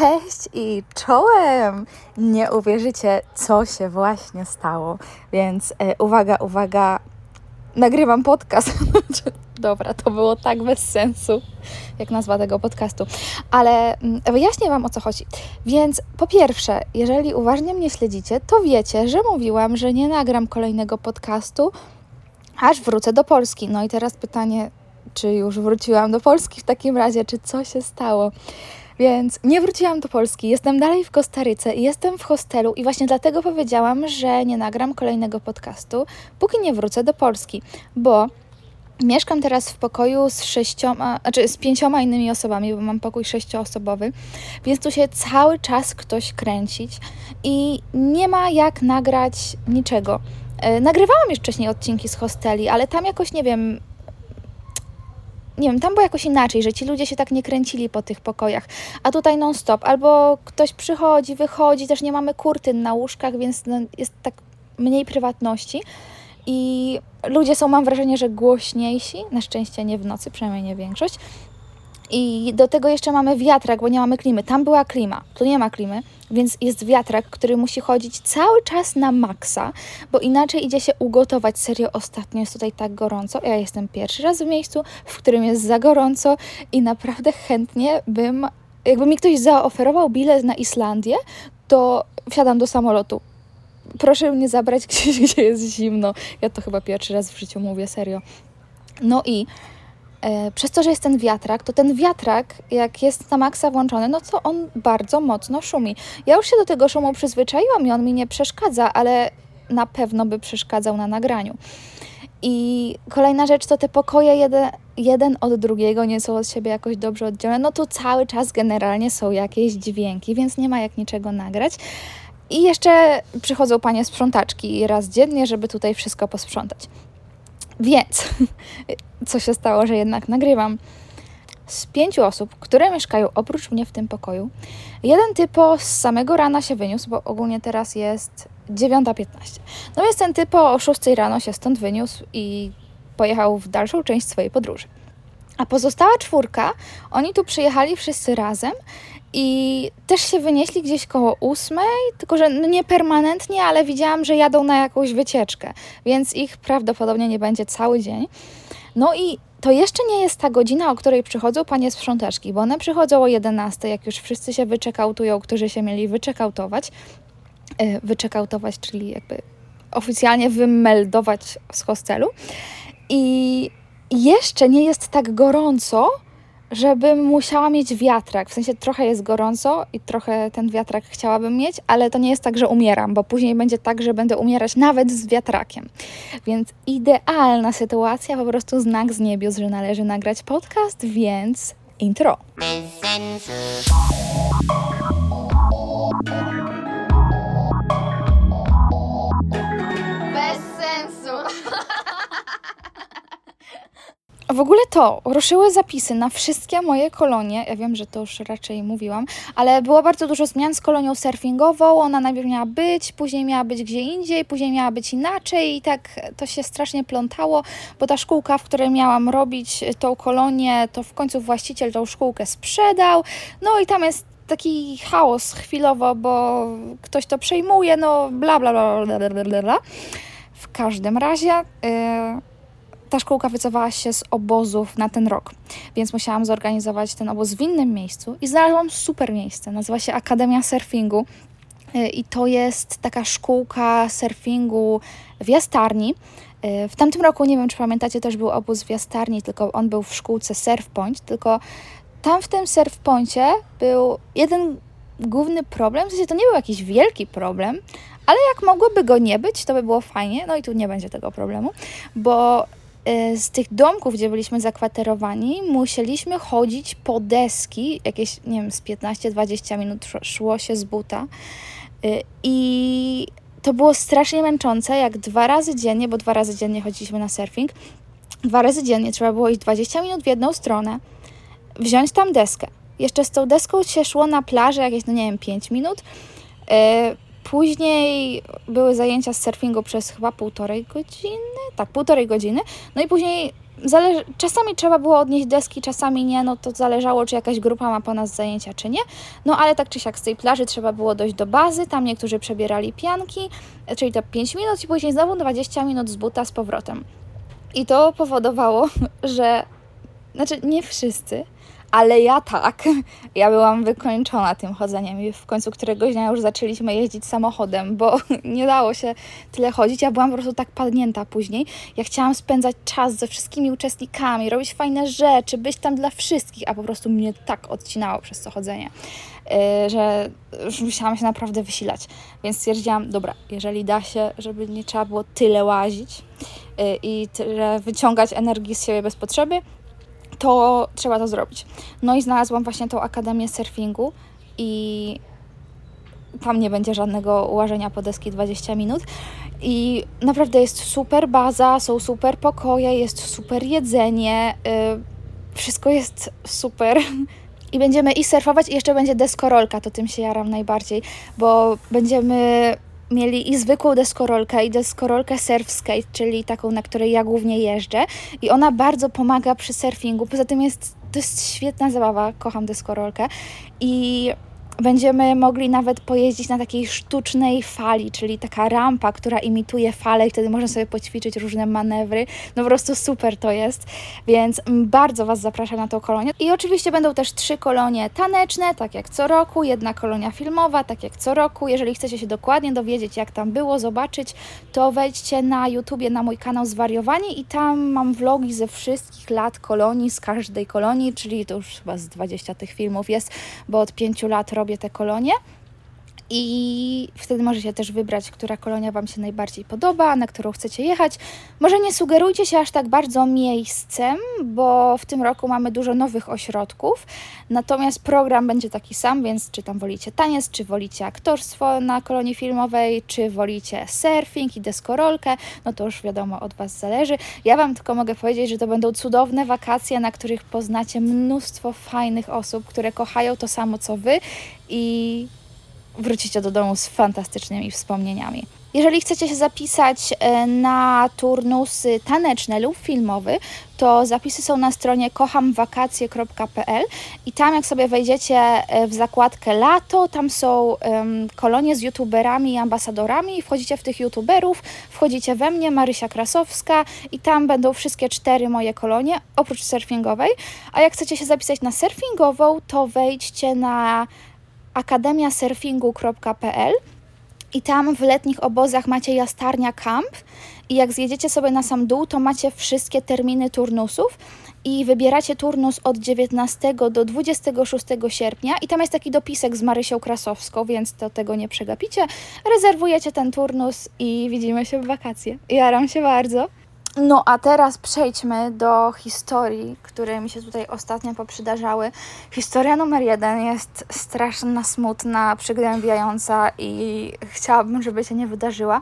Cześć i czołem! Nie uwierzycie, co się właśnie stało. Więc e, uwaga, uwaga, nagrywam podcast. Dobra, to było tak bez sensu, jak nazwa tego podcastu. Ale mm, wyjaśnię Wam o co chodzi. Więc po pierwsze, jeżeli uważnie mnie śledzicie, to wiecie, że mówiłam, że nie nagram kolejnego podcastu, aż wrócę do Polski. No i teraz pytanie, czy już wróciłam do Polski w takim razie, czy co się stało? Więc nie wróciłam do Polski, jestem dalej w Kostaryce i jestem w hostelu i właśnie dlatego powiedziałam, że nie nagram kolejnego podcastu, póki nie wrócę do Polski, bo mieszkam teraz w pokoju z sześcioma, znaczy z pięcioma innymi osobami, bo mam pokój sześcioosobowy, więc tu się cały czas ktoś kręcić i nie ma jak nagrać niczego. E, nagrywałam już wcześniej odcinki z hosteli, ale tam jakoś nie wiem, nie wiem, tam było jakoś inaczej, że ci ludzie się tak nie kręcili po tych pokojach, a tutaj non-stop, albo ktoś przychodzi, wychodzi, też nie mamy kurtyn na łóżkach, więc no, jest tak mniej prywatności. I ludzie są, mam wrażenie, że głośniejsi, na szczęście nie w nocy, przynajmniej nie większość, i do tego jeszcze mamy wiatrak, bo nie mamy klimy. Tam była klima, tu nie ma klimy, więc jest wiatrak, który musi chodzić cały czas na maksa, bo inaczej idzie się ugotować. Serio, ostatnio jest tutaj tak gorąco. Ja jestem pierwszy raz w miejscu, w którym jest za gorąco i naprawdę chętnie bym, jakby mi ktoś zaoferował bilet na Islandię, to wsiadam do samolotu. Proszę mnie zabrać gdzieś, gdzie jest zimno. Ja to chyba pierwszy raz w życiu mówię, serio. No i przez to, że jest ten wiatrak, to ten wiatrak, jak jest na maksa włączony, no to on bardzo mocno szumi. Ja już się do tego szumu przyzwyczaiłam i on mi nie przeszkadza, ale na pewno by przeszkadzał na nagraniu. I kolejna rzecz to te pokoje jeden, jeden od drugiego nie są od siebie jakoś dobrze oddzielone. No to cały czas generalnie są jakieś dźwięki, więc nie ma jak niczego nagrać. I jeszcze przychodzą panie sprzątaczki raz dziennie, żeby tutaj wszystko posprzątać. Więc, co się stało, że jednak nagrywam? Z pięciu osób, które mieszkają oprócz mnie w tym pokoju, jeden typo z samego rana się wyniósł, bo ogólnie teraz jest 9.15. No więc ten typo o 6 rano się stąd wyniósł i pojechał w dalszą część swojej podróży. A pozostała czwórka, oni tu przyjechali wszyscy razem i też się wynieśli gdzieś koło ósmej, tylko że no nie permanentnie, ale widziałam, że jadą na jakąś wycieczkę, więc ich prawdopodobnie nie będzie cały dzień. No i to jeszcze nie jest ta godzina, o której przychodzą panie sprzątaczki, bo one przychodzą o 11, jak już wszyscy się wyczekautują, którzy się mieli wyczekautować. E, wyczekautować, czyli jakby oficjalnie wymeldować z hostelu. I jeszcze nie jest tak gorąco, żebym musiała mieć wiatrak. W sensie trochę jest gorąco i trochę ten wiatrak chciałabym mieć, ale to nie jest tak, że umieram, bo później będzie tak, że będę umierać nawet z wiatrakiem. Więc idealna sytuacja, po prostu znak z niebios, że należy nagrać podcast, więc intro. W ogóle to, ruszyły zapisy na wszystkie moje kolonie. Ja wiem, że to już raczej mówiłam, ale było bardzo dużo zmian z kolonią surfingową. Ona najpierw miała być, później miała być gdzie indziej, później miała być inaczej i tak to się strasznie plątało, bo ta szkółka, w której miałam robić tą kolonię, to w końcu właściciel tą szkółkę sprzedał. No i tam jest taki chaos chwilowo, bo ktoś to przejmuje, no bla bla bla bla bla bla. W każdym razie. Yy ta szkółka wycofała się z obozów na ten rok, więc musiałam zorganizować ten obóz w innym miejscu i znalazłam super miejsce. Nazywa się Akademia Surfingu y, i to jest taka szkółka surfingu w Jastarni. Y, w tamtym roku, nie wiem czy pamiętacie, też był obóz w Jastarni, tylko on był w szkółce Surf Point, tylko tam w tym Surf Pointie był jeden główny problem, w sensie to nie był jakiś wielki problem, ale jak mogłoby go nie być, to by było fajnie, no i tu nie będzie tego problemu, bo z tych domków, gdzie byliśmy zakwaterowani, musieliśmy chodzić po deski, jakieś, nie wiem, z 15-20 minut szło się z buta. E, I to było strasznie męczące, jak dwa razy dziennie, bo dwa razy dziennie chodziliśmy na surfing, dwa razy dziennie trzeba było iść 20 minut w jedną stronę, wziąć tam deskę. Jeszcze z tą deską się szło na plażę jakieś, no nie wiem, 5 minut, e, Później były zajęcia z surfingu przez chyba półtorej godziny. Tak, półtorej godziny. No i później zależy, czasami trzeba było odnieść deski, czasami nie. No to zależało, czy jakaś grupa ma po nas zajęcia, czy nie. No ale tak czy siak z tej plaży trzeba było dojść do bazy. Tam niektórzy przebierali pianki, czyli to 5 minut i później znowu 20 minut z buta z powrotem. I to powodowało, że znaczy nie wszyscy, ale ja tak. Ja byłam wykończona tym chodzeniem i w końcu któregoś dnia już zaczęliśmy jeździć samochodem, bo nie dało się tyle chodzić. Ja byłam po prostu tak padnięta później. Ja chciałam spędzać czas ze wszystkimi uczestnikami, robić fajne rzeczy, być tam dla wszystkich, a po prostu mnie tak odcinało przez to chodzenie, yy, że już musiałam się naprawdę wysilać. Więc stwierdziłam, dobra, jeżeli da się, żeby nie trzeba było tyle łazić yy, i tyle wyciągać energii z siebie bez potrzeby, to trzeba to zrobić. No i znalazłam właśnie tą Akademię Surfingu i tam nie będzie żadnego ułożenia po deski 20 minut. I naprawdę jest super baza, są super pokoje, jest super jedzenie, yy, wszystko jest super. I będziemy i surfować, i jeszcze będzie deskorolka, to tym się jaram najbardziej, bo będziemy mieli i zwykłą deskorolkę, i deskorolkę surf skate, czyli taką, na której ja głównie jeżdżę. I ona bardzo pomaga przy surfingu. Poza tym jest, to jest świetna zabawa, kocham deskorolkę. I będziemy mogli nawet pojeździć na takiej sztucznej fali, czyli taka rampa, która imituje falę i wtedy można sobie poćwiczyć różne manewry. No po prostu super to jest, więc bardzo Was zapraszam na tą kolonię. I oczywiście będą też trzy kolonie taneczne, tak jak co roku, jedna kolonia filmowa, tak jak co roku. Jeżeli chcecie się dokładnie dowiedzieć, jak tam było, zobaczyć, to wejdźcie na YouTubie na mój kanał Zwariowani i tam mam vlogi ze wszystkich lat kolonii, z każdej kolonii, czyli to już chyba z 20 tych filmów jest, bo od 5 lat robię te kolonie. I wtedy możecie też wybrać, która kolonia Wam się najbardziej podoba, na którą chcecie jechać. Może nie sugerujcie się aż tak bardzo miejscem, bo w tym roku mamy dużo nowych ośrodków. Natomiast program będzie taki sam, więc czy tam wolicie taniec, czy wolicie aktorstwo na kolonii filmowej, czy wolicie surfing i deskorolkę, no to już wiadomo, od Was zależy. Ja Wam tylko mogę powiedzieć, że to będą cudowne wakacje, na których poznacie mnóstwo fajnych osób, które kochają to samo co Wy i wrócicie do domu z fantastycznymi wspomnieniami. Jeżeli chcecie się zapisać e, na turnusy taneczne lub filmowy, to zapisy są na stronie kochamwakacje.pl i tam jak sobie wejdziecie e, w zakładkę lato, tam są um, kolonie z youtuberami i ambasadorami wchodzicie w tych youtuberów, wchodzicie we mnie, Marysia Krasowska i tam będą wszystkie cztery moje kolonie, oprócz surfingowej. A jak chcecie się zapisać na surfingową, to wejdźcie na akademiasurfingu.pl i tam w letnich obozach macie jastarnia camp i jak zjedziecie sobie na sam dół, to macie wszystkie terminy turnusów i wybieracie turnus od 19 do 26 sierpnia i tam jest taki dopisek z Marysią Krasowską, więc do tego nie przegapicie. Rezerwujecie ten turnus i widzimy się w wakacje. Jaram się bardzo. No a teraz przejdźmy do historii, które mi się tutaj ostatnio poprzydarzały. Historia numer jeden jest straszna, smutna, przygnębiająca i chciałabym, żeby się nie wydarzyła,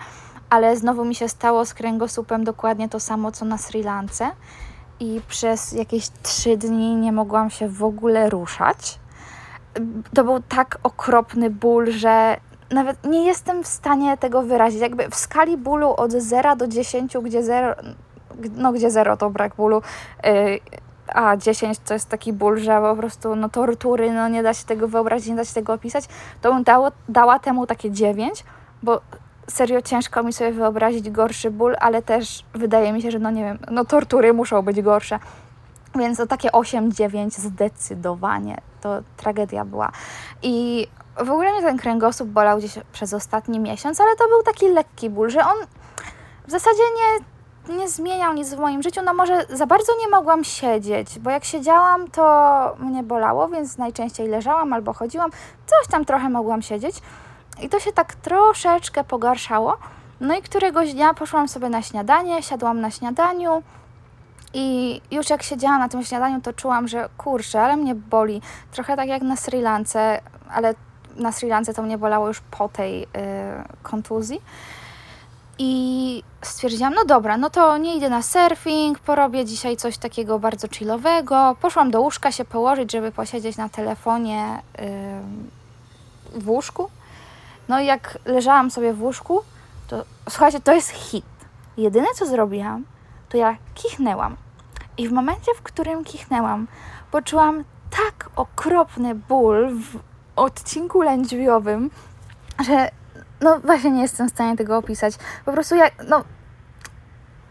ale znowu mi się stało z kręgosłupem dokładnie to samo, co na Sri Lance i przez jakieś trzy dni nie mogłam się w ogóle ruszać. To był tak okropny ból, że nawet nie jestem w stanie tego wyrazić. Jakby w skali bólu od 0 do 10, gdzie 0, no gdzie 0 to brak bólu, yy, a 10 to jest taki ból, że po prostu no tortury, no nie da się tego wyobrazić, nie da się tego opisać, to bym dało, dała temu takie 9, bo serio ciężko mi sobie wyobrazić gorszy ból, ale też wydaje mi się, że no nie wiem, no tortury muszą być gorsze. Więc to takie 8-9 zdecydowanie. To tragedia była. I w ogóle mnie ten kręgosłup bolał gdzieś przez ostatni miesiąc, ale to był taki lekki ból, że on w zasadzie nie, nie zmieniał nic w moim życiu. No może za bardzo nie mogłam siedzieć, bo jak siedziałam, to mnie bolało, więc najczęściej leżałam albo chodziłam. Coś tam trochę mogłam siedzieć. I to się tak troszeczkę pogarszało. No i któregoś dnia poszłam sobie na śniadanie, siadłam na śniadaniu. I już jak siedziałam na tym śniadaniu, to czułam, że kurczę, ale mnie boli. Trochę tak jak na Sri Lance, ale na Sri Lance to mnie bolało już po tej y, kontuzji. I stwierdziłam, no dobra, no to nie idę na surfing, porobię dzisiaj coś takiego bardzo chillowego. Poszłam do łóżka się położyć, żeby posiedzieć na telefonie y, w łóżku. No i jak leżałam sobie w łóżku, to słuchajcie, to jest hit. Jedyne co zrobiłam, to ja kichnęłam. I w momencie, w którym kichnęłam, poczułam tak okropny ból w odcinku lędźwiowym, że no właśnie nie jestem w stanie tego opisać. Po prostu jak, no,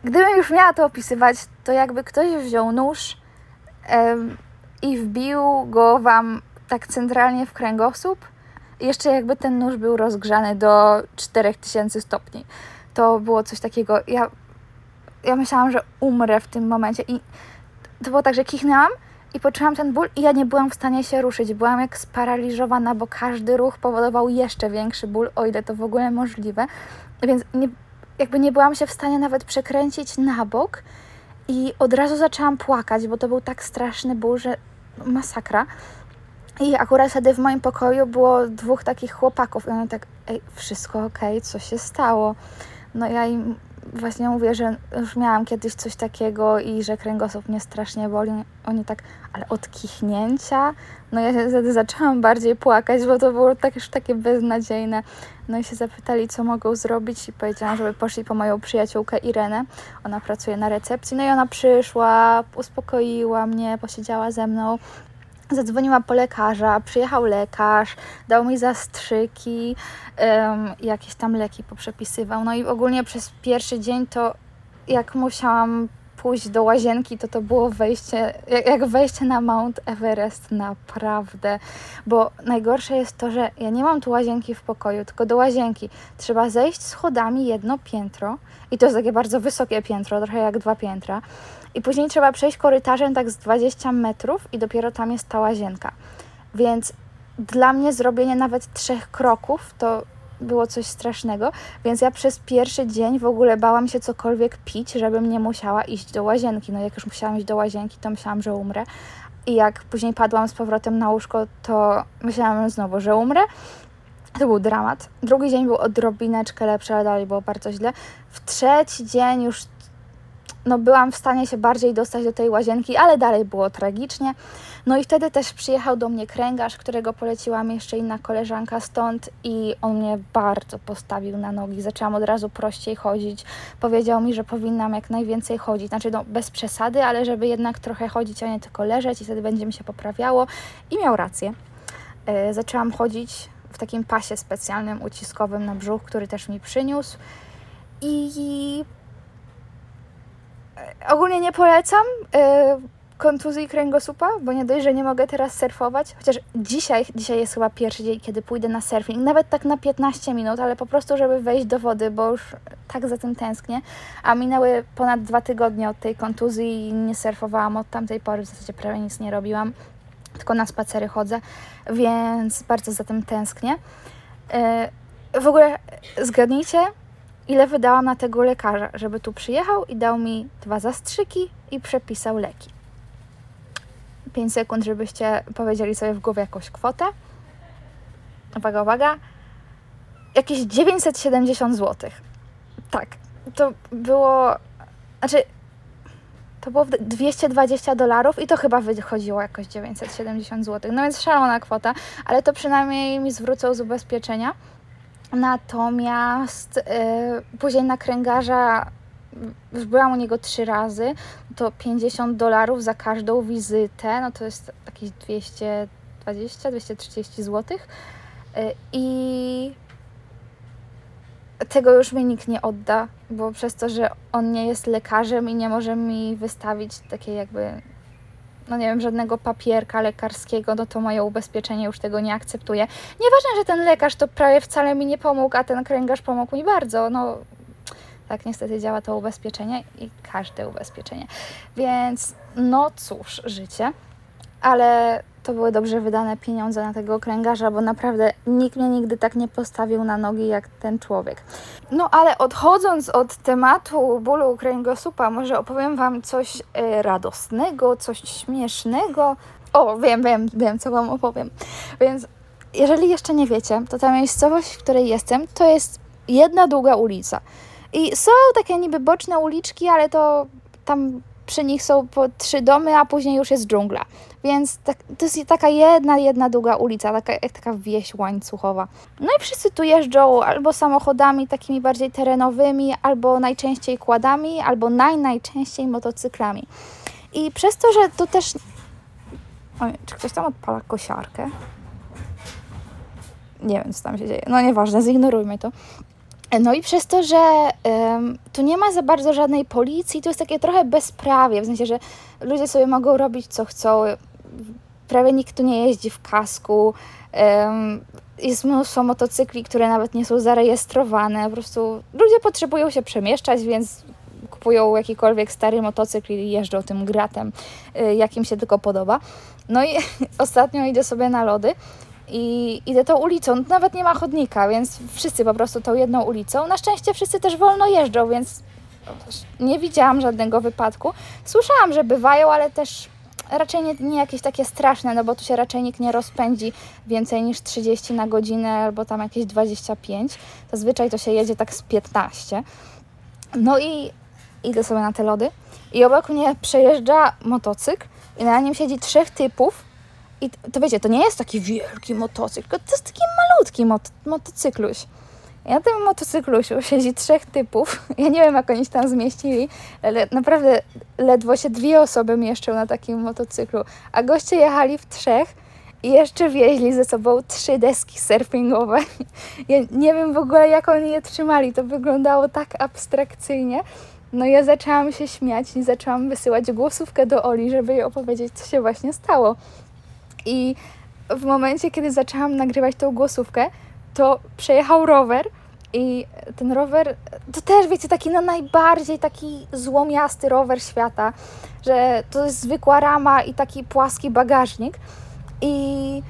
gdybym już miała to opisywać, to jakby ktoś wziął nóż em, i wbił go wam tak centralnie w kręgosłup jeszcze jakby ten nóż był rozgrzany do 4000 stopni. To było coś takiego, ja, ja myślałam, że umrę w tym momencie i to było tak, że kichnęłam i poczułam ten ból i ja nie byłam w stanie się ruszyć. Byłam jak sparaliżowana, bo każdy ruch powodował jeszcze większy ból, o ile to w ogóle możliwe. Więc nie, jakby nie byłam się w stanie nawet przekręcić na bok i od razu zaczęłam płakać, bo to był tak straszny ból, że masakra. I akurat wtedy w moim pokoju było dwóch takich chłopaków i oni tak, ej, wszystko okej, co się stało? No ja im właśnie mówię, że już miałam kiedyś coś takiego i że kręgosłup mnie strasznie boli. Oni tak, ale od kichnięcia? No ja się wtedy zaczęłam bardziej płakać, bo to było tak już takie beznadziejne. No i się zapytali, co mogą zrobić i powiedziałam, żeby poszli po moją przyjaciółkę Irenę. Ona pracuje na recepcji, no i ona przyszła, uspokoiła mnie, posiedziała ze mną. Zadzwoniła po lekarza, przyjechał lekarz, dał mi zastrzyki, em, jakieś tam leki poprzepisywał. No i ogólnie przez pierwszy dzień to jak musiałam pójść do łazienki, to to było wejście, jak wejście na Mount Everest, naprawdę. Bo najgorsze jest to, że ja nie mam tu łazienki w pokoju, tylko do łazienki trzeba zejść schodami jedno piętro i to jest takie bardzo wysokie piętro, trochę jak dwa piętra. I później trzeba przejść korytarzem tak z 20 metrów i dopiero tam jest ta łazienka. Więc dla mnie zrobienie nawet trzech kroków to było coś strasznego, więc ja przez pierwszy dzień w ogóle bałam się cokolwiek pić, żebym nie musiała iść do łazienki. No jak już musiałam iść do łazienki, to myślałam, że umrę. I jak później padłam z powrotem na łóżko, to myślałam znowu, że umrę. To był dramat. Drugi dzień był odrobineczkę lepszy, ale dalej było bardzo źle. W trzeci dzień już no, byłam w stanie się bardziej dostać do tej łazienki, ale dalej było tragicznie. No i wtedy też przyjechał do mnie kręgarz, którego poleciła mi jeszcze inna koleżanka stąd i on mnie bardzo postawił na nogi. Zaczęłam od razu prościej chodzić. Powiedział mi, że powinnam jak najwięcej chodzić. Znaczy, no, bez przesady, ale żeby jednak trochę chodzić, a nie tylko leżeć i wtedy będzie mi się poprawiało. I miał rację. Yy, zaczęłam chodzić w takim pasie specjalnym, uciskowym na brzuch, który też mi przyniósł. I ogólnie nie polecam e, kontuzji kręgosłupa, bo nie dość, że nie mogę teraz surfować, chociaż dzisiaj, dzisiaj jest chyba pierwszy dzień, kiedy pójdę na surfing, nawet tak na 15 minut, ale po prostu, żeby wejść do wody, bo już tak za tym tęsknię, a minęły ponad dwa tygodnie od tej kontuzji i nie surfowałam od tamtej pory, w zasadzie prawie nic nie robiłam, tylko na spacery chodzę, więc bardzo za tym tęsknię. E, w ogóle zgadnijcie, ile wydałam na tego lekarza, żeby tu przyjechał i dał mi dwa zastrzyki i przepisał leki. 5 sekund, żebyście powiedzieli sobie w głowie jakąś kwotę. Uwaga, uwaga. Jakieś 970 zł. Tak, to było. Znaczy, to było 220 dolarów i to chyba wychodziło jakoś 970 zł. No więc szalona kwota, ale to przynajmniej mi zwrócą z ubezpieczenia. Natomiast y, później na kręgarza byłam u niego trzy razy, to 50 dolarów za każdą wizytę, no to jest jakieś 220-230 zł. Y, I tego już mi nikt nie odda, bo przez to, że on nie jest lekarzem i nie może mi wystawić takiej jakby no nie wiem, żadnego papierka lekarskiego, no to moje ubezpieczenie już tego nie akceptuje. Nieważne, że ten lekarz to prawie wcale mi nie pomógł, a ten kręgarz pomógł mi bardzo, no tak niestety działa to ubezpieczenie i każde ubezpieczenie. Więc no cóż, życie. Ale to były dobrze wydane pieniądze na tego kręgarza, bo naprawdę nikt mnie nigdy tak nie postawił na nogi jak ten człowiek. No ale odchodząc od tematu bólu kręgosłupa, może opowiem Wam coś e, radosnego, coś śmiesznego. O, wiem, wiem, wiem, co Wam opowiem. Więc jeżeli jeszcze nie wiecie, to ta miejscowość, w której jestem, to jest jedna długa ulica. I są takie niby boczne uliczki, ale to tam przy nich są po trzy domy, a później już jest dżungla. Więc tak, to jest taka jedna, jedna długa ulica, taka, jak taka wieś łańcuchowa. No i wszyscy tu jeżdżą albo samochodami takimi bardziej terenowymi, albo najczęściej kładami, albo naj, najczęściej motocyklami. I przez to, że tu też... Oj, czy ktoś tam odpala kosiarkę? Nie wiem, co tam się dzieje. No nieważne, zignorujmy to. No i przez to, że um, tu nie ma za bardzo żadnej policji, to jest takie trochę bezprawie, w sensie, że ludzie sobie mogą robić co chcą, prawie nikt tu nie jeździ w kasku, jest mnóstwo motocykli, które nawet nie są zarejestrowane, po prostu ludzie potrzebują się przemieszczać, więc kupują jakikolwiek stary motocykl i jeżdżą tym gratem, y, jakim się tylko podoba. No i ostatnio idę sobie na lody i idę tą ulicą. Nawet nie ma chodnika, więc wszyscy po prostu tą jedną ulicą. Na szczęście wszyscy też wolno jeżdżą, więc nie widziałam żadnego wypadku. Słyszałam, że bywają, ale też raczej nie, nie jakieś takie straszne, no bo tu się raczej nikt nie rozpędzi więcej niż 30 na godzinę albo tam jakieś 25. Zazwyczaj to się jedzie tak z 15. No i idę sobie na te lody i obok mnie przejeżdża motocykl i na nim siedzi trzech typów i to wiecie, to nie jest taki wielki motocykl, to jest taki malutki mot motocykluś. Na tym motocyklusiu siedzi trzech typów. Ja nie wiem, jak oni się tam zmieścili, ale naprawdę ledwo się dwie osoby mieszczą na takim motocyklu. A goście jechali w trzech i jeszcze wieźli ze sobą trzy deski surfingowe. Ja nie wiem w ogóle, jak oni je trzymali. To wyglądało tak abstrakcyjnie. No ja zaczęłam się śmiać i zaczęłam wysyłać głosówkę do Oli, żeby jej opowiedzieć, co się właśnie stało. I w momencie, kiedy zaczęłam nagrywać tą głosówkę, to przejechał rower i ten rower, to też wiecie, taki no najbardziej taki złomiasty rower świata, że to jest zwykła rama i taki płaski bagażnik. I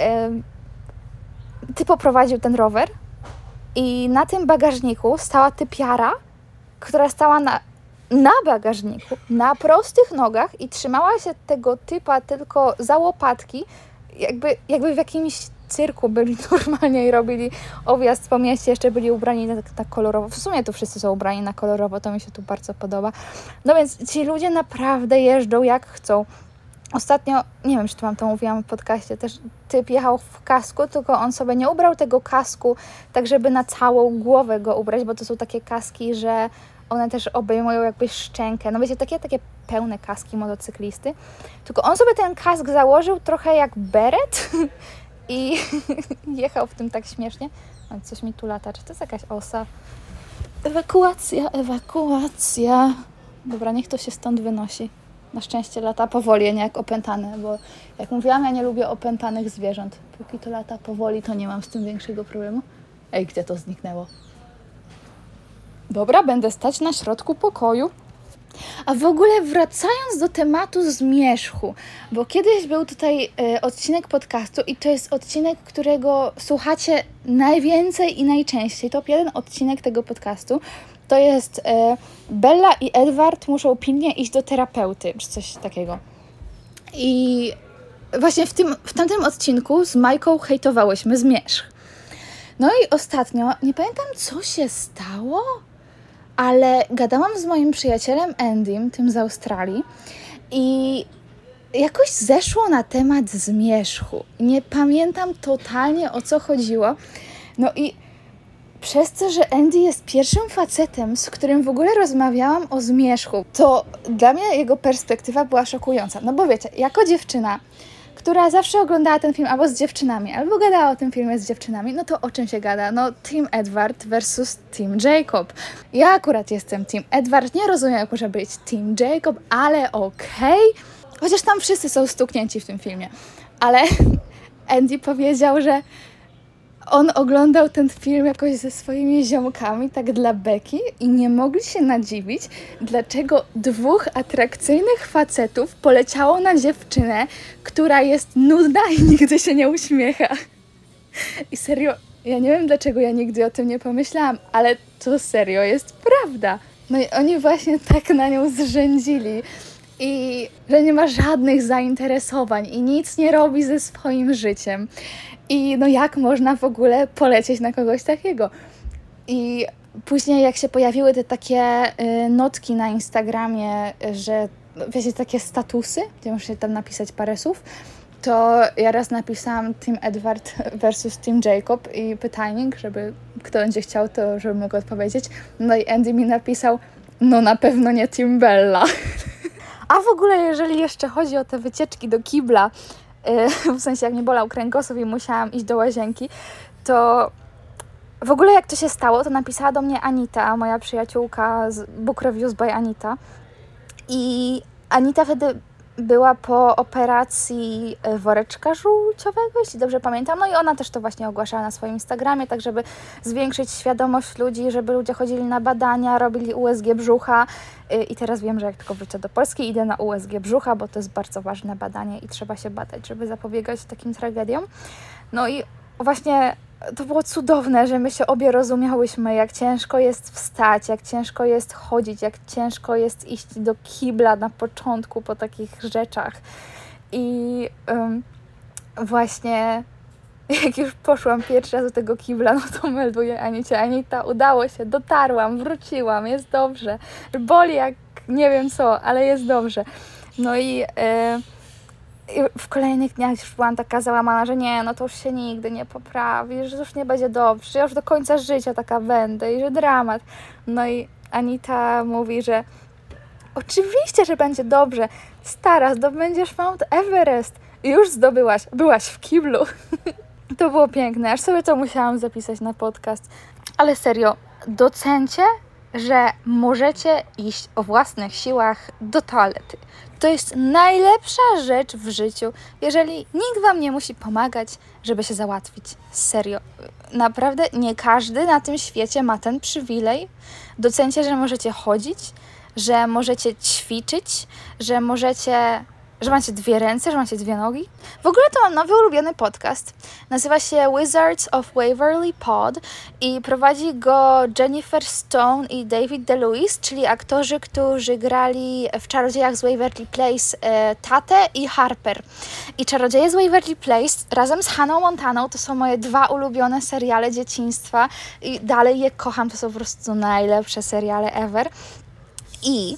e, ty poprowadził ten rower i na tym bagażniku stała typiara, która stała na na bagażniku, na prostych nogach i trzymała się tego typa tylko za łopatki, jakby, jakby w jakimś cyrku byli normalnie i robili objazd po mieście, jeszcze byli ubrani na, na kolorowo. W sumie tu wszyscy są ubrani na kolorowo, to mi się tu bardzo podoba. No więc ci ludzie naprawdę jeżdżą jak chcą. Ostatnio, nie wiem, czy to Wam to mówiłam w podcaście, też typ jechał w kasku, tylko on sobie nie ubrał tego kasku tak, żeby na całą głowę go ubrać, bo to są takie kaski, że one też obejmują jakby szczękę. No wiecie, takie, takie pełne kaski motocyklisty. Tylko on sobie ten kask założył trochę jak beret i jechał w tym tak śmiesznie. Coś mi tu lata. Czy to jest jakaś osa? Ewakuacja, ewakuacja. Dobra, niech to się stąd wynosi. Na szczęście lata powoli, nie jak opętane, bo jak mówiłam, ja nie lubię opętanych zwierząt. Póki to lata powoli, to nie mam z tym większego problemu. Ej, gdzie to zniknęło? Dobra, będę stać na środku pokoju. A w ogóle wracając do tematu zmierzchu, bo kiedyś był tutaj e, odcinek podcastu i to jest odcinek, którego słuchacie najwięcej i najczęściej. To jeden odcinek tego podcastu to jest e, Bella i Edward muszą pilnie iść do terapeuty, czy coś takiego. I właśnie w, tym, w tamtym odcinku z Majką hejtowałyśmy zmierzch. No i ostatnio, nie pamiętam co się stało, ale gadałam z moim przyjacielem Endym, tym z Australii, i jakoś zeszło na temat zmierzchu. Nie pamiętam totalnie o co chodziło. No i przez to, że Andy jest pierwszym facetem, z którym w ogóle rozmawiałam o zmierzchu, to dla mnie jego perspektywa była szokująca. No bo wiecie, jako dziewczyna, która zawsze oglądała ten film albo z dziewczynami, albo gadała o tym filmie z dziewczynami, no to o czym się gada? No Team Edward versus Team Jacob. Ja akurat jestem Team Edward, nie rozumiem jak może być Team Jacob, ale okej. Okay. Chociaż tam wszyscy są stuknięci w tym filmie. Ale Andy powiedział, że on oglądał ten film jakoś ze swoimi ziomkami, tak dla beki, i nie mogli się nadziwić, dlaczego dwóch atrakcyjnych facetów poleciało na dziewczynę, która jest nudna i nigdy się nie uśmiecha. I serio, ja nie wiem dlaczego ja nigdy o tym nie pomyślałam, ale to serio jest prawda. No i oni właśnie tak na nią zrzędzili. I że nie ma żadnych zainteresowań i nic nie robi ze swoim życiem. I no jak można w ogóle polecieć na kogoś takiego? I później jak się pojawiły te takie y, notki na Instagramie, że wiecie, takie statusy, gdzie muszę tam napisać parę słów, to ja raz napisałam Team Edward versus Team Jacob i pytajnik, żeby kto będzie chciał, to żeby mógł odpowiedzieć. No i Andy mi napisał, no na pewno nie Team Bella. A w ogóle, jeżeli jeszcze chodzi o te wycieczki do kibla, w sensie jak mnie bolał kręgosłup i musiałam iść do łazienki, to w ogóle jak to się stało, to napisała do mnie Anita, moja przyjaciółka z Book Reviews by Anita. I Anita wtedy była po operacji e, woreczka żółciowego, jeśli dobrze pamiętam. No i ona też to właśnie ogłaszała na swoim Instagramie, tak żeby zwiększyć świadomość ludzi, żeby ludzie chodzili na badania, robili USG brzucha. E, I teraz wiem, że jak tylko wrócę do Polski, idę na USG brzucha, bo to jest bardzo ważne badanie i trzeba się badać, żeby zapobiegać takim tragediom. No i właśnie to było cudowne, że my się obie rozumiałyśmy, jak ciężko jest wstać, jak ciężko jest chodzić, jak ciężko jest iść do kibla na początku po takich rzeczach. I um, właśnie jak już poszłam pierwszy raz do tego kibla, no to melduję Anicie, Anita, udało się, dotarłam, wróciłam, jest dobrze. Boli jak nie wiem co, ale jest dobrze. No i... Yy, w kolejnych dniach już byłam taka załamana, że nie, no to już się nigdy nie poprawi, że już nie będzie dobrze, że ja już do końca życia taka będę i że dramat. No i Anita mówi, że oczywiście, że będzie dobrze. Stara, zdobędziesz Mount Everest. I już zdobyłaś, byłaś w kiblu. to było piękne, aż sobie to musiałam zapisać na podcast. Ale serio, docencie, że możecie iść o własnych siłach do toalety. To jest najlepsza rzecz w życiu, jeżeli nikt Wam nie musi pomagać, żeby się załatwić. Serio. Naprawdę nie każdy na tym świecie ma ten przywilej. Docencie, że możecie chodzić, że możecie ćwiczyć, że możecie że macie dwie ręce, że macie dwie nogi. W ogóle to mam nowy ulubiony podcast. Nazywa się Wizards of Waverly Pod i prowadzi go Jennifer Stone i David DeLuise, czyli aktorzy, którzy grali w Czarodziejach z Waverly Place e, Tate i Harper. I Czarodzieje z Waverly Place razem z Hannah Montaną to są moje dwa ulubione seriale dzieciństwa i dalej je kocham, to są po prostu najlepsze seriale ever. I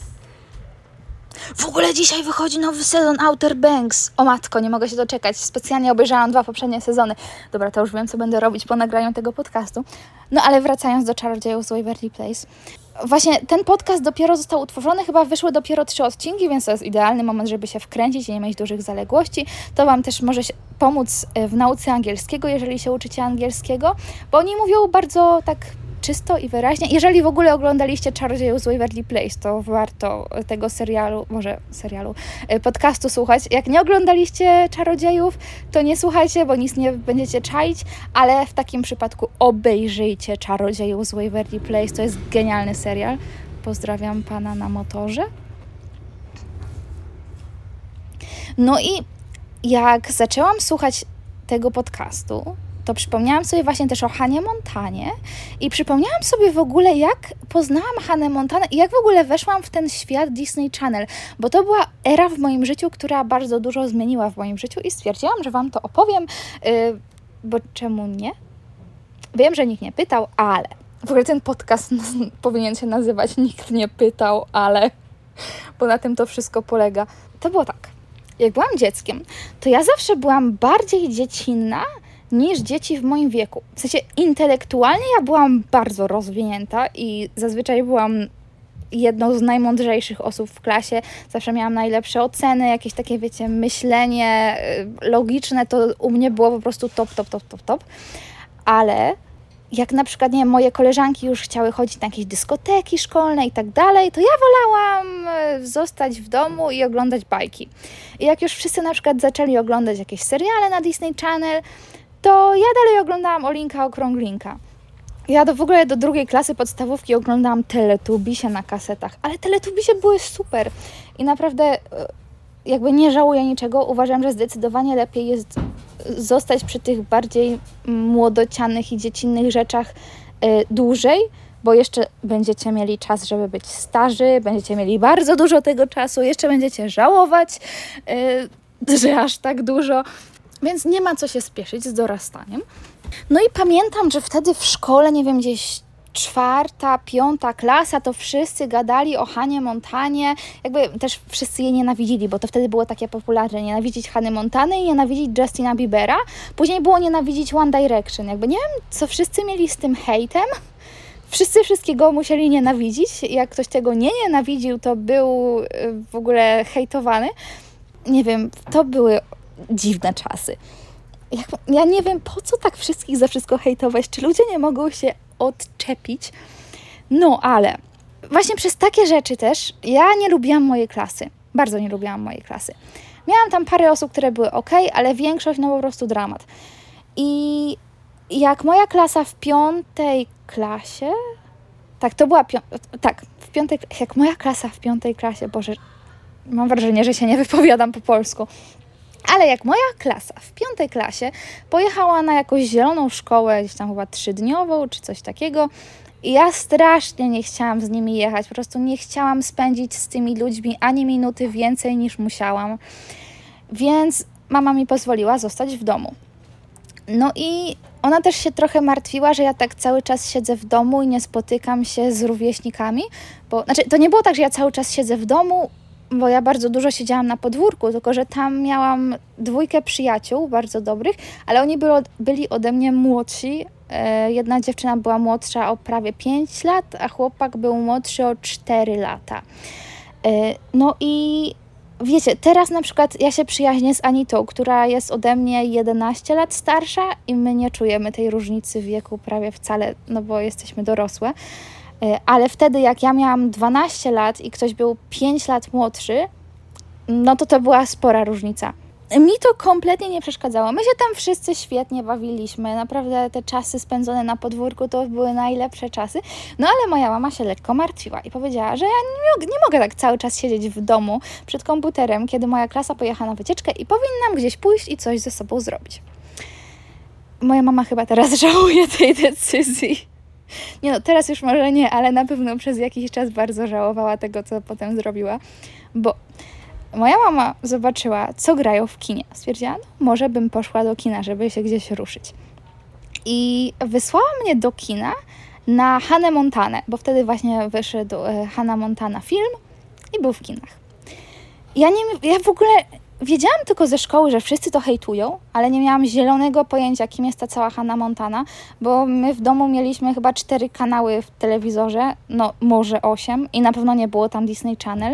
w ogóle dzisiaj wychodzi nowy sezon Outer Banks. O matko, nie mogę się doczekać. Specjalnie obejrzałam dwa poprzednie sezony. Dobra, to już wiem, co będę robić po nagraniu tego podcastu. No ale wracając do Czarodziejów z Waverly Place. Właśnie ten podcast dopiero został utworzony, chyba wyszły dopiero trzy odcinki, więc to jest idealny moment, żeby się wkręcić i nie mieć dużych zaległości. To Wam też może pomóc e, w nauce angielskiego, jeżeli się uczycie angielskiego, bo oni mówią bardzo tak czysto i wyraźnie. Jeżeli w ogóle oglądaliście Czarodziejów z Waverly Place, to warto tego serialu, może serialu, e, podcastu słuchać. Jak nie oglądaliście Czarodziejów, to nie słuchajcie, bo nic nie będziecie czaić, ale w takim przypadku obejrzyjcie Czarodziejów z Waverly Place. To jest genialny serial. Pozdrawiam pana na motorze. No i jak zaczęłam słuchać tego podcastu, to przypomniałam sobie właśnie też o Hanie Montanie i przypomniałam sobie w ogóle, jak poznałam Hanę Montanę i jak w ogóle weszłam w ten świat Disney Channel, bo to była era w moim życiu, która bardzo dużo zmieniła w moim życiu i stwierdziłam, że Wam to opowiem, yy, bo czemu nie? Wiem, że nikt nie pytał, ale w ogóle ten podcast powinien się nazywać Nikt nie pytał, ale bo na tym to wszystko polega. To było tak. Jak byłam dzieckiem, to ja zawsze byłam bardziej dziecinna niż dzieci w moim wieku. W sensie intelektualnie ja byłam bardzo rozwinięta i zazwyczaj byłam jedną z najmądrzejszych osób w klasie. Zawsze miałam najlepsze oceny, jakieś takie, wiecie, myślenie y, logiczne, to u mnie było po prostu top, top, top, top, top. Ale jak na przykład, nie wiem, moje koleżanki już chciały chodzić na jakieś dyskoteki szkolne i tak dalej, to ja wolałam y, zostać w domu i oglądać bajki. I jak już wszyscy na przykład zaczęli oglądać jakieś seriale na Disney Channel, to ja dalej oglądałam Olinka Okrąglinka. Ja do, w ogóle do drugiej klasy podstawówki oglądałam Teletubisie na kasetach, ale Teletubisie były super i naprawdę e, jakby nie żałuję niczego. Uważam, że zdecydowanie lepiej jest zostać przy tych bardziej młodocianych i dziecinnych rzeczach y, dłużej, bo jeszcze będziecie mieli czas, żeby być starzy, będziecie mieli bardzo dużo tego czasu, jeszcze będziecie żałować, y, że aż tak dużo więc nie ma co się spieszyć z dorastaniem. No i pamiętam, że wtedy w szkole, nie wiem, gdzieś czwarta, piąta klasa, to wszyscy gadali o Hanie Montanie. Jakby też wszyscy jej nienawidzili, bo to wtedy było takie popularne. Nienawidzić Hany Montany i nienawidzić Justina Biebera. Później było nienawidzić One Direction. Jakby nie wiem, co wszyscy mieli z tym hejtem. Wszyscy wszystkiego musieli nienawidzić. Jak ktoś tego nie nienawidził, to był y, w ogóle hejtowany. Nie wiem, to były dziwne czasy. Jak, ja nie wiem, po co tak wszystkich za wszystko hejtować? Czy ludzie nie mogą się odczepić? No, ale właśnie przez takie rzeczy też ja nie lubiłam mojej klasy. Bardzo nie lubiłam mojej klasy. Miałam tam parę osób, które były ok, ale większość no po prostu dramat. I jak moja klasa w piątej klasie, tak, to była pią- tak, w piątej, jak moja klasa w piątej klasie, Boże, mam wrażenie, że się nie wypowiadam po polsku, ale jak moja klasa w piątej klasie pojechała na jakąś zieloną szkołę, gdzieś tam chyba trzydniową czy coś takiego, i ja strasznie nie chciałam z nimi jechać, po prostu nie chciałam spędzić z tymi ludźmi ani minuty więcej niż musiałam. Więc mama mi pozwoliła zostać w domu. No i ona też się trochę martwiła, że ja tak cały czas siedzę w domu i nie spotykam się z rówieśnikami, bo znaczy to nie było tak, że ja cały czas siedzę w domu, bo ja bardzo dużo siedziałam na podwórku, tylko że tam miałam dwójkę przyjaciół bardzo dobrych, ale oni byli, byli ode mnie młodsi. E, jedna dziewczyna była młodsza o prawie 5 lat, a chłopak był młodszy o 4 lata. E, no i wiecie, teraz na przykład ja się przyjaźnię z Anitą, która jest ode mnie 11 lat starsza i my nie czujemy tej różnicy wieku prawie wcale, no bo jesteśmy dorosłe. E, ale wtedy, jak ja miałam 12 lat i ktoś był 5 lat młodszy, no to to była spora różnica. Mi to kompletnie nie przeszkadzało. My się tam wszyscy świetnie bawiliśmy. Naprawdę te czasy spędzone na podwórku to były najlepsze czasy. No ale moja mama się lekko martwiła i powiedziała, że ja nie, nie mogę tak cały czas siedzieć w domu przed komputerem, kiedy moja klasa pojechała na wycieczkę i powinnam gdzieś pójść i coś ze sobą zrobić. Moja mama chyba teraz żałuje tej decyzji. Nie no, teraz już może nie, ale na pewno przez jakiś czas bardzo żałowała tego, co potem zrobiła, bo moja mama zobaczyła, co grają w kinie. Stwierdziła, no, może bym poszła do kina, żeby się gdzieś ruszyć. I wysłała mnie do kina na Hannę Montanę, bo wtedy właśnie wyszedł e, Hanna Montana film i był w kinach. Ja, nie, ja w ogóle wiedziałam tylko ze szkoły, że wszyscy to hejtują, ale nie miałam zielonego pojęcia, kim jest ta cała Hannah Montana, bo my w domu mieliśmy chyba cztery kanały w telewizorze, no może osiem i na pewno nie było tam Disney Channel.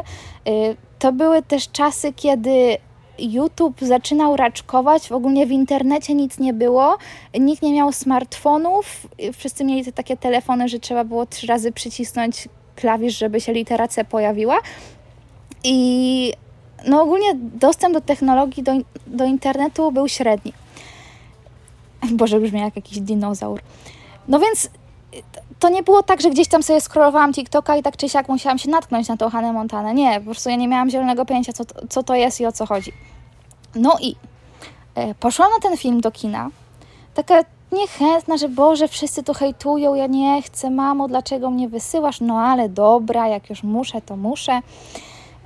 Y, to były też czasy, kiedy YouTube zaczynał raczkować, w ogóle w internecie nic nie było, nikt nie miał smartfonów, wszyscy mieli te takie telefony, że trzeba było trzy razy przycisnąć klawisz, żeby się litera C pojawiła. I no ogólnie dostęp do technologii, do, do internetu był średni. Boże, brzmi jak jakiś dinozaur. No więc to nie było tak, że gdzieś tam sobie scrollowałam TikToka i tak czy siak musiałam się natknąć na tą Hannah Montanę. Nie, po prostu ja nie miałam zielonego pojęcia, co, co to jest i o co chodzi. No i e, poszłam na ten film do kina. Taka niechętna, że Boże, wszyscy to hejtują, ja nie chcę, mamo, dlaczego mnie wysyłasz? No ale dobra, jak już muszę, to muszę.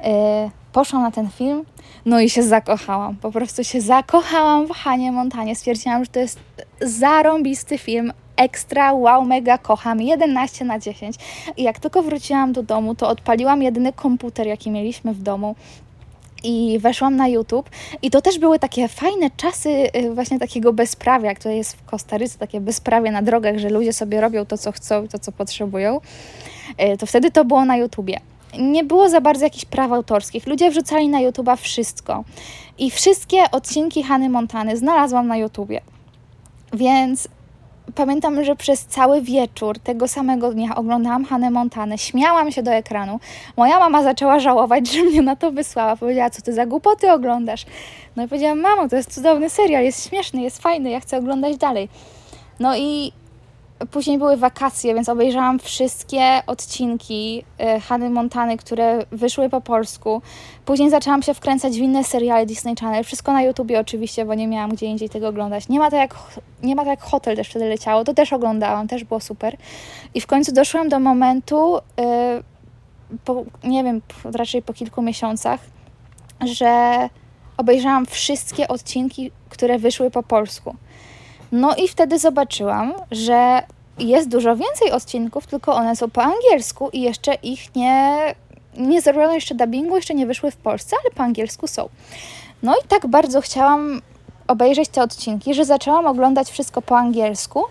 E, poszłam na ten film, no i się zakochałam. Po prostu się zakochałam w Hanie Montanie. Stwierdziłam, że to jest zarąbisty film, ekstra, wow, mega kocham, 11 na 10. I jak tylko wróciłam do domu, to odpaliłam jedyny komputer, jaki mieliśmy w domu, i weszłam na YouTube i to też były takie fajne czasy y, właśnie takiego bezprawia, które jest w Kostaryce, takie bezprawie na drogach, że ludzie sobie robią to, co chcą, to, co potrzebują. Y, to wtedy to było na YouTubie nie było za bardzo jakichś praw autorskich. Ludzie wrzucali na YouTube'a wszystko. I wszystkie odcinki Hany Montany znalazłam na YouTubie. Więc pamiętam, że przez cały wieczór tego samego dnia oglądałam Hanę Montanę, śmiałam się do ekranu. Moja mama zaczęła żałować, że mnie na to wysłała. Powiedziała, co ty za głupoty oglądasz? No i powiedziałam, mamo, to jest cudowny serial, jest śmieszny, jest fajny, ja chcę oglądać dalej. No i Później były wakacje, więc obejrzałam wszystkie odcinki e, Hany Montany, które wyszły po polsku. Później zaczęłam się wkręcać w inne seriale Disney Channel. Wszystko na YouTubie oczywiście, bo nie miałam gdzie indziej tego oglądać. Nie ma to jak, nie ma to jak Hotel też wtedy leciało. To też oglądałam, też było super. I w końcu doszłam do momentu, yy, po, nie wiem, raczej po kilku miesiącach, że obejrzałam wszystkie odcinki, które wyszły po polsku. No i wtedy zobaczyłam, że jest dużo więcej odcinków, tylko one są po angielsku i jeszcze ich nie, nie zrobiono jeszcze dubbingu, jeszcze nie wyszły w Polsce, ale po angielsku są. No i tak bardzo chciałam obejrzeć te odcinki, że zaczęłam oglądać wszystko po angielsku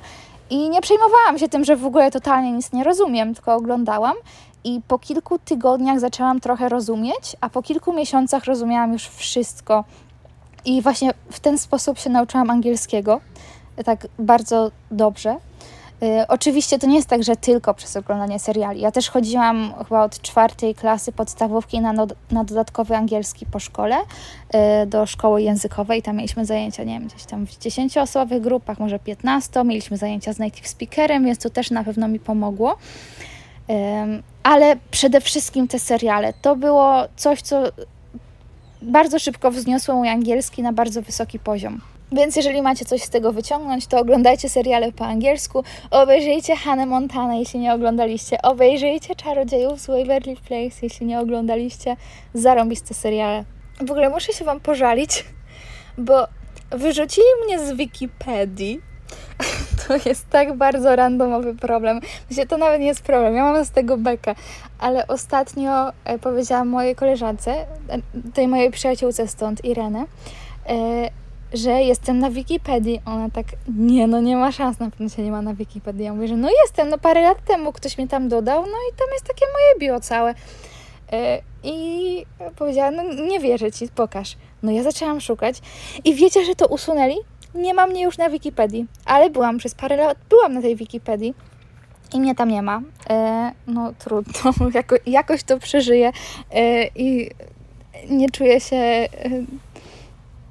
i nie przejmowałam się tym, że w ogóle totalnie nic nie rozumiem, tylko oglądałam. I po kilku tygodniach zaczęłam trochę rozumieć, a po kilku miesiącach rozumiałam już wszystko. I właśnie w ten sposób się nauczyłam angielskiego, tak bardzo dobrze. Y, oczywiście to nie jest tak, że tylko przez oglądanie seriali. Ja też chodziłam chyba od czwartej klasy podstawówki na, na dodatkowy angielski po szkole y, do szkoły językowej. Tam mieliśmy zajęcia, nie wiem, gdzieś tam w 10-osobowych grupach, może 15. Mieliśmy zajęcia z native speakerem, więc to też na pewno mi pomogło. Ale przede wszystkim te seriale to było coś, co bardzo szybko wzniosło mój angielski na bardzo wysoki poziom. Więc jeżeli macie coś z tego wyciągnąć, to oglądajcie seriale po angielsku, obejrzyjcie Hannah Montana, jeśli nie oglądaliście, obejrzyjcie Czarodziejów z Waverly Place, jeśli nie oglądaliście, zarąbiste seriale. W ogóle muszę się Wam pożalić, bo wyrzucili mnie z Wikipedii. To jest tak bardzo randomowy problem. Myślę, to nawet nie jest problem, ja mam z tego bekę, ale ostatnio e, powiedziałam mojej koleżance, e, tej mojej przyjaciółce stąd, Irene, e, że jestem na Wikipedii. Ona tak, nie, no nie ma szans, na pewno się nie ma na Wikipedii. Ja mówię, że no jestem, no parę lat temu ktoś mnie tam dodał, no i tam jest takie moje bio całe. E, I powiedziała, no nie wierzę ci, pokaż. No ja zaczęłam szukać i wiecie, że to usunęli? Nie ma mnie już na Wikipedii, ale byłam przez parę lat, byłam na tej Wikipedii i mnie tam nie ma. E, no trudno, jako, jakoś to przeżyję e, i nie czuję się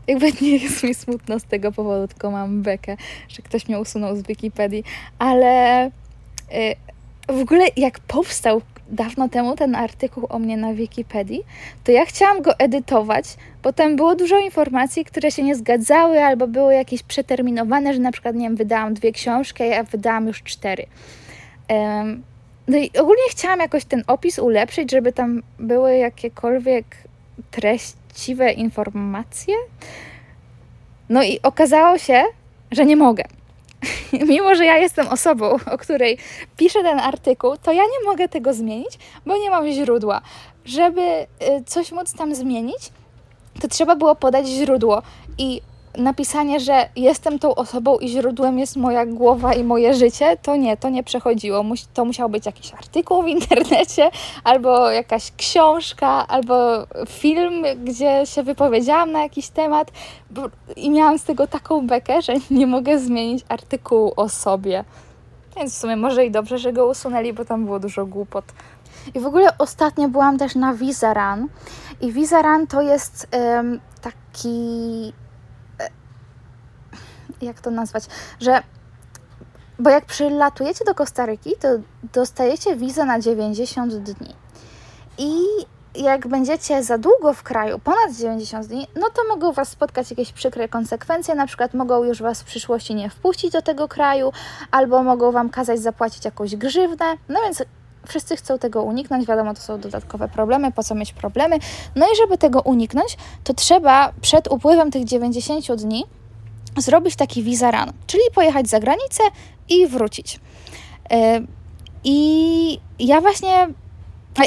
jakby nie jest mi smutno z tego powodu, tylko mam bekę, że ktoś mnie usunął z Wikipedii, ale y, w ogóle jak powstał dawno temu ten artykuł o mnie na Wikipedii, to ja chciałam go edytować, bo tam było dużo informacji, które się nie zgadzały albo były jakieś przeterminowane, że na przykład, nie wiem, wydałam dwie książki, a ja wydałam już cztery. Um, no i ogólnie chciałam jakoś ten opis ulepszyć, żeby tam były jakiekolwiek treściwe informacje. No i okazało się, że nie mogę. Mimo, że ja jestem osobą, o której piszę ten artykuł, to ja nie mogę tego zmienić, bo nie mam źródła. Żeby y, coś móc tam zmienić, to trzeba było podać źródło. I napisanie, że jestem tą osobą i źródłem jest moja głowa i moje życie, to nie, to nie przechodziło. To musiał być jakiś artykuł w internecie, albo jakaś książka, albo film, gdzie się wypowiedziałam na jakiś temat i miałam z tego taką bekę, że nie mogę zmienić artykułu o sobie. Więc w sumie może i dobrze, że go usunęli, bo tam było dużo głupot. I w ogóle ostatnio byłam też na Vizaran. I Vizaran to jest um, taki jak to nazwać, że bo jak przylatujecie do Kostaryki, to dostajecie wizę na 90 dni. I jak będziecie za długo w kraju, ponad 90 dni, no to mogą Was spotkać jakieś przykre konsekwencje, na przykład mogą już Was w przyszłości nie wpuścić do tego kraju, albo mogą Wam kazać zapłacić jakąś grzywnę, no więc wszyscy chcą tego uniknąć, wiadomo, to są dodatkowe problemy, po co mieć problemy, no i żeby tego uniknąć, to trzeba przed upływem tych 90 dni zrobić taki visa run, czyli pojechać za granicę i wrócić. E, I ja właśnie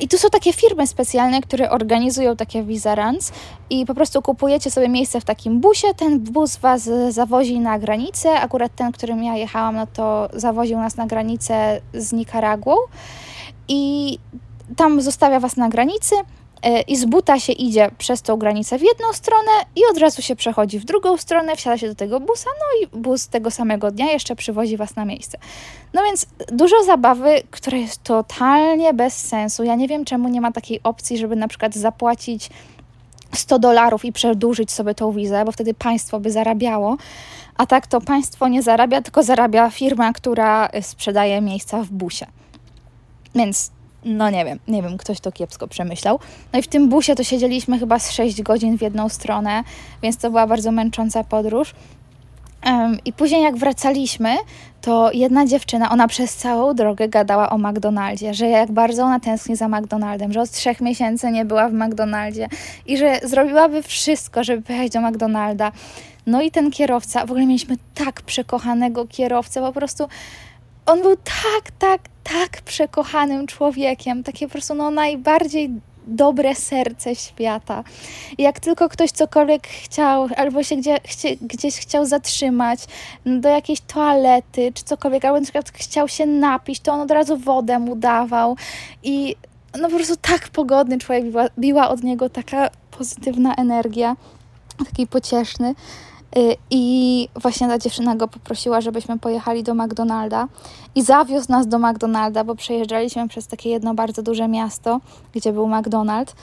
i tu są takie firmy specjalne, które organizują takie visa runs i po prostu kupujecie sobie miejsce w takim busie, ten bus Was zawozi na granicę, akurat ten, którym ja jechałam, no to zawoził nas na granicę z Nikaragłą i tam zostawia Was na granicy, i z buta się idzie przez tą granicę w jedną stronę i od razu się przechodzi w drugą stronę, wsiada się do tego busa, no i bus tego samego dnia jeszcze przywozi Was na miejsce. No więc dużo zabawy, która jest totalnie bez sensu. Ja nie wiem, czemu nie ma takiej opcji, żeby na przykład zapłacić 100 dolarów i przedłużyć sobie tą wizę, bo wtedy państwo by zarabiało. A tak to państwo nie zarabia, tylko zarabia firma, która sprzedaje miejsca w busie. Więc no nie wiem, nie wiem, ktoś to kiepsko przemyślał. No i w tym busie to siedzieliśmy chyba z 6 godzin w jedną stronę, więc to była bardzo męcząca podróż. Um, I później jak wracaliśmy, to jedna dziewczyna, ona przez całą drogę gadała o McDonaldzie, że jak bardzo ona tęskni za McDonaldem, że od trzech miesięcy nie była w McDonaldzie i że zrobiłaby wszystko, żeby pojechać do McDonalda. No i ten kierowca, w ogóle mieliśmy tak przekochanego kierowcę, po prostu on był tak, tak, tak przekochanym człowiekiem, takie po prostu no najbardziej dobre serce świata. Jak tylko ktoś cokolwiek chciał, albo się gdzie, chcie, gdzieś chciał zatrzymać, do jakiejś toalety, czy cokolwiek, albo na przykład chciał się napić, to on od razu wodę mu dawał. I no po prostu tak pogodny człowiek, biła, biła od niego taka pozytywna energia, taki pocieszny. Y, I właśnie ta dziewczyna go poprosiła, żebyśmy pojechali do McDonalda i zawiózł nas do McDonalda, bo przejeżdżaliśmy przez takie jedno bardzo duże miasto, gdzie był McDonald.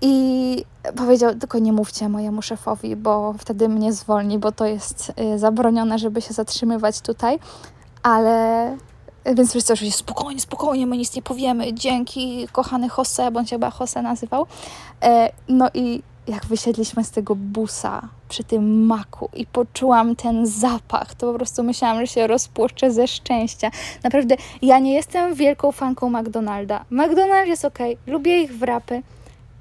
I powiedział, tylko nie mówcie mojemu szefowi, bo wtedy mnie zwolni, bo to jest y, zabronione, żeby się zatrzymywać tutaj. Ale więc wszyscy oczywiście spokojnie, spokojnie, my nic nie powiemy. Dzięki, kochany Jose, bądź chyba Jose nazywał. No i jak wysiedliśmy z tego busa przy tym maku i poczułam ten zapach, to po prostu myślałam, że się rozpłoszczę ze szczęścia. Naprawdę, ja nie jestem wielką fanką McDonalda. McDonald's jest ok, lubię ich wrapy,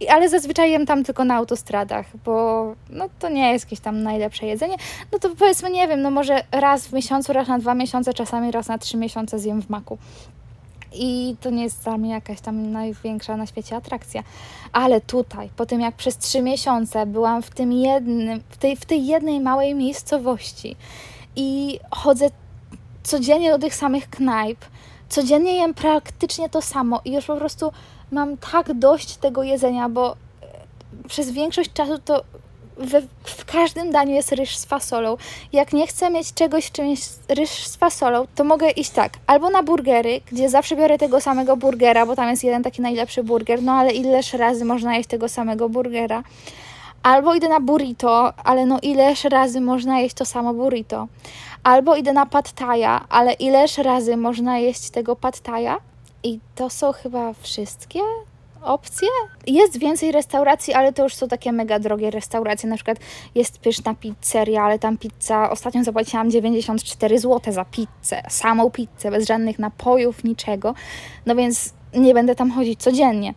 ale zazwyczaj jem tam tylko na autostradach, bo no, to nie jest jakieś tam najlepsze jedzenie. No to powiedzmy, nie wiem, no może raz w miesiącu, raz na dwa miesiące, czasami raz na trzy miesiące zjem w maku. I to nie jest dla mnie jakaś tam największa na świecie atrakcja. Ale tutaj, po tym jak przez trzy miesiące byłam w tym jednym, w tej, w tej jednej małej miejscowości i chodzę codziennie do tych samych knajp, codziennie jem praktycznie to samo i już po prostu mam tak dość tego jedzenia, bo e, przez większość czasu to we, w każdym daniu jest ryż z fasolą. Jak nie chcę mieć czegoś w czymś ryż z fasolą, to mogę iść tak, albo na burgery, gdzie zawsze biorę tego samego burgera, bo tam jest jeden taki najlepszy burger, no ale ileż razy można jeść tego samego burgera. Albo idę na burrito, ale no ileż razy można jeść to samo burrito. Albo idę na pad ale ileż razy można jeść tego pad I to są chyba wszystkie opcje. Jest więcej restauracji, ale to już są takie mega drogie restauracje. Na przykład jest pyszna pizzeria, ale tam pizza, ostatnio zapłaciłam 94 zł za pizzę, samą pizzę, bez żadnych napojów, niczego. No więc nie będę tam chodzić codziennie.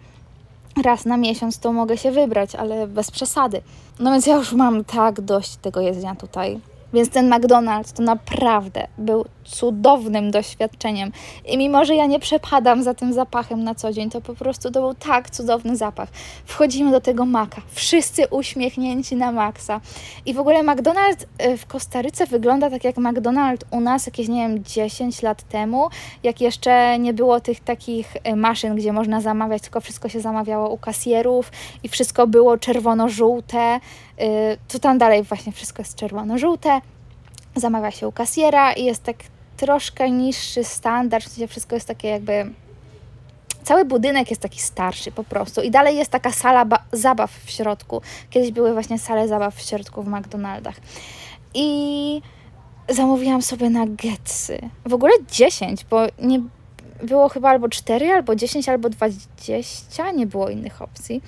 Raz na miesiąc to mogę się wybrać, ale bez przesady. No więc ja już mam tak dość tego jedzenia tutaj. Więc ten McDonald's to naprawdę był cudownym doświadczeniem. I mimo, że ja nie przepadam za tym zapachem na co dzień, to po prostu to był tak cudowny zapach. Wchodzimy do tego maka, wszyscy uśmiechnięci na maksa. I w ogóle McDonald's y, w Kostaryce wygląda tak jak McDonald's u nas jakieś, nie wiem, 10 lat temu, jak jeszcze nie było tych takich y, maszyn, gdzie można zamawiać, tylko wszystko się zamawiało u kasjerów i wszystko było czerwono-żółte. Y, to tam dalej właśnie wszystko jest czerwono-żółte zamawia się u kasjera i jest tak troszkę niższy standard, w sensie wszystko jest takie jakby cały budynek jest taki starszy po prostu i dalej jest taka sala zabaw w środku. Kiedyś były właśnie sale zabaw w środku w McDonaldach. I zamówiłam sobie nuggetsy. W ogóle 10, bo nie było chyba albo 4, albo 10, albo 20, nie było innych opcji.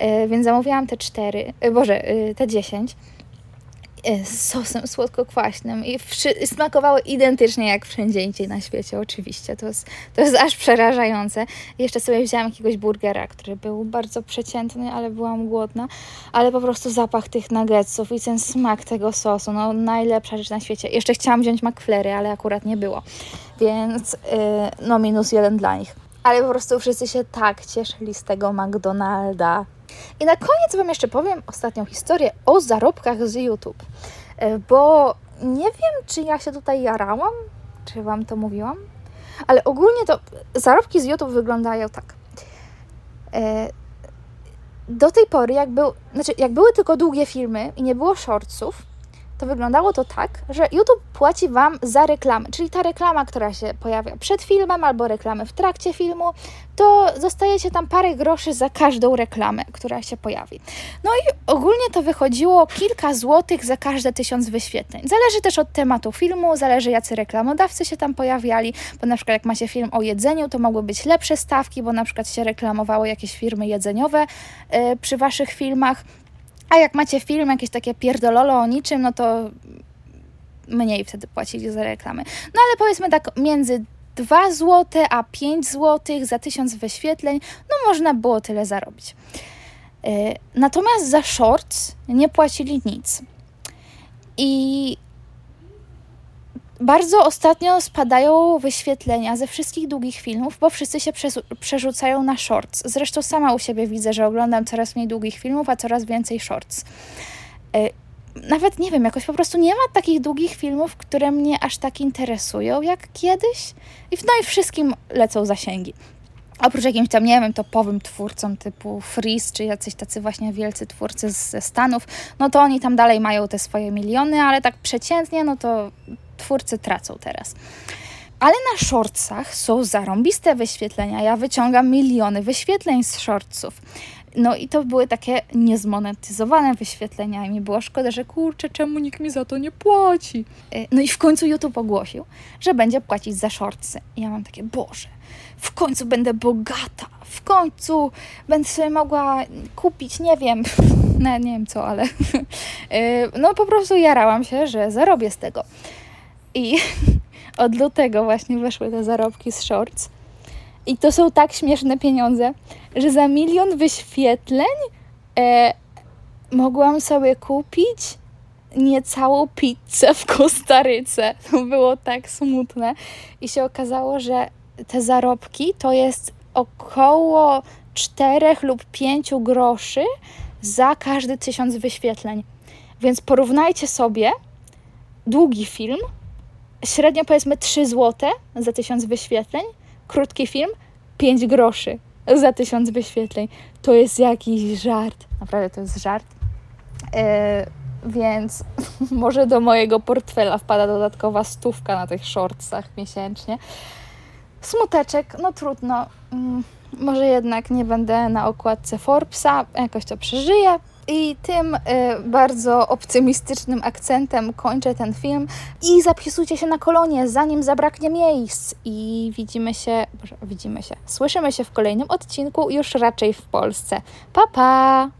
Yy, więc zamówiłam te 4, yy, Boże, yy, te 10. E, z sosem słodko-kwaśnym i smakowały identycznie jak wszędzie indziej na świecie, oczywiście. To jest, to jest aż przerażające. jeszcze sobie wzięłam jakiegoś burgera, który był bardzo przeciętny, ale byłam głodna. Ale po prostu zapach tych nuggetsów i ten smak tego sosu, no najlepsza rzecz na świecie. Jeszcze chciałam wziąć McFlurry, ale akurat nie było. Więc yy, no minus jeden dla nich. Ale po prostu wszyscy się tak cieszyli z tego McDonalda. I na koniec Wam jeszcze powiem ostatnią historię o zarobkach z YouTube. E, bo nie wiem, czy ja się tutaj jarałam, czy Wam to mówiłam, ale ogólnie to zarobki z YouTube wyglądają tak. E, do tej pory, jak, był, znaczy, jak były tylko długie filmy i nie było shortsów, to wyglądało to tak, że YouTube płaci Wam za reklamę, czyli ta reklama, która się pojawia przed filmem albo reklamy w trakcie filmu, to dostajecie tam parę groszy za każdą reklamę, która się pojawi. No i ogólnie to wychodziło kilka złotych za każde tysiąc wyświetleń. Zależy też od tematu filmu, zależy jacy reklamodawcy się tam pojawiali, bo na przykład jak macie film o jedzeniu, to mogły być lepsze stawki, bo na przykład się reklamowało jakieś firmy jedzeniowe yy, przy Waszych filmach, a jak macie film, jakieś takie pierdololo o niczym, no to mniej wtedy płacili za reklamy. No ale powiedzmy tak między 2 zł a 5 zł za 1000 wyświetleń, no można było tyle zarobić. E, natomiast za shorts nie płacili nic. I Bardzo ostatnio spadają wyświetlenia ze wszystkich długich filmów, bo wszyscy się przerzucają na shorts. Zresztą sama u siebie widzę, że oglądam coraz mniej długich filmów, a coraz więcej shorts. Y, Nawet nie wiem, jakoś po prostu nie ma takich długich filmów, które mnie aż tak interesują jak kiedyś. No i wszystkim lecą zasięgi. Oprócz jakimś tam, nie wiem, topowym twórcom typu Freeze, czy jacyś tacy właśnie wielcy twórcy ze Stanów, no to oni tam dalej mają te swoje miliony, ale tak przeciętnie, no to twórcy tracą teraz. Ale na shortsach są zarąbiste wyświetlenia. Ja wyciągam miliony wyświetleń z shortsów. No i to były takie niezmonetyzowane wyświetlenia i mi było szkoda, że kurczę, czemu nikt mi za to nie płaci. Y, No i w końcu YouTube ogłosił, że będzie płacić za shortsy. I ja mam takie, Boże, w końcu będę bogata, w końcu będę sobie mogła kupić, nie wiem, no, nie wiem co, ale y, no po prostu jarałam się, że zarobię z tego. I od lutego właśnie weszły te zarobki z shorts. I to są tak śmieszne pieniądze, że za milion wyświetleń e, mogłam sobie kupić niecałą pizzę w Kostaryce. To było tak smutne. I się okazało, że te zarobki to jest około 4 lub 5 groszy za każdy tysiąc wyświetleń. Więc porównajcie sobie długi film, średnio powiedzmy 3 zł za tysiąc wyświetleń, krótki film 5 groszy za tysiąc wyświetleń. To jest jakiś żart. Naprawdę to jest żart. E, więc może do mojego portfela wpada dodatkowa stówka na tych shortsach miesięcznie. Smuteczek, no trudno. Mm, Może jednak nie będę na okładce Forbesa, jakoś to przeżyję. I tym y, bardzo optymistycznym akcentem kończę ten film. I zapisujcie się na kolonie, zanim zabraknie miejsc. I widzimy się, boże, widzimy się, słyszymy się w kolejnym odcinku, już raczej w Polsce. Pa, pa!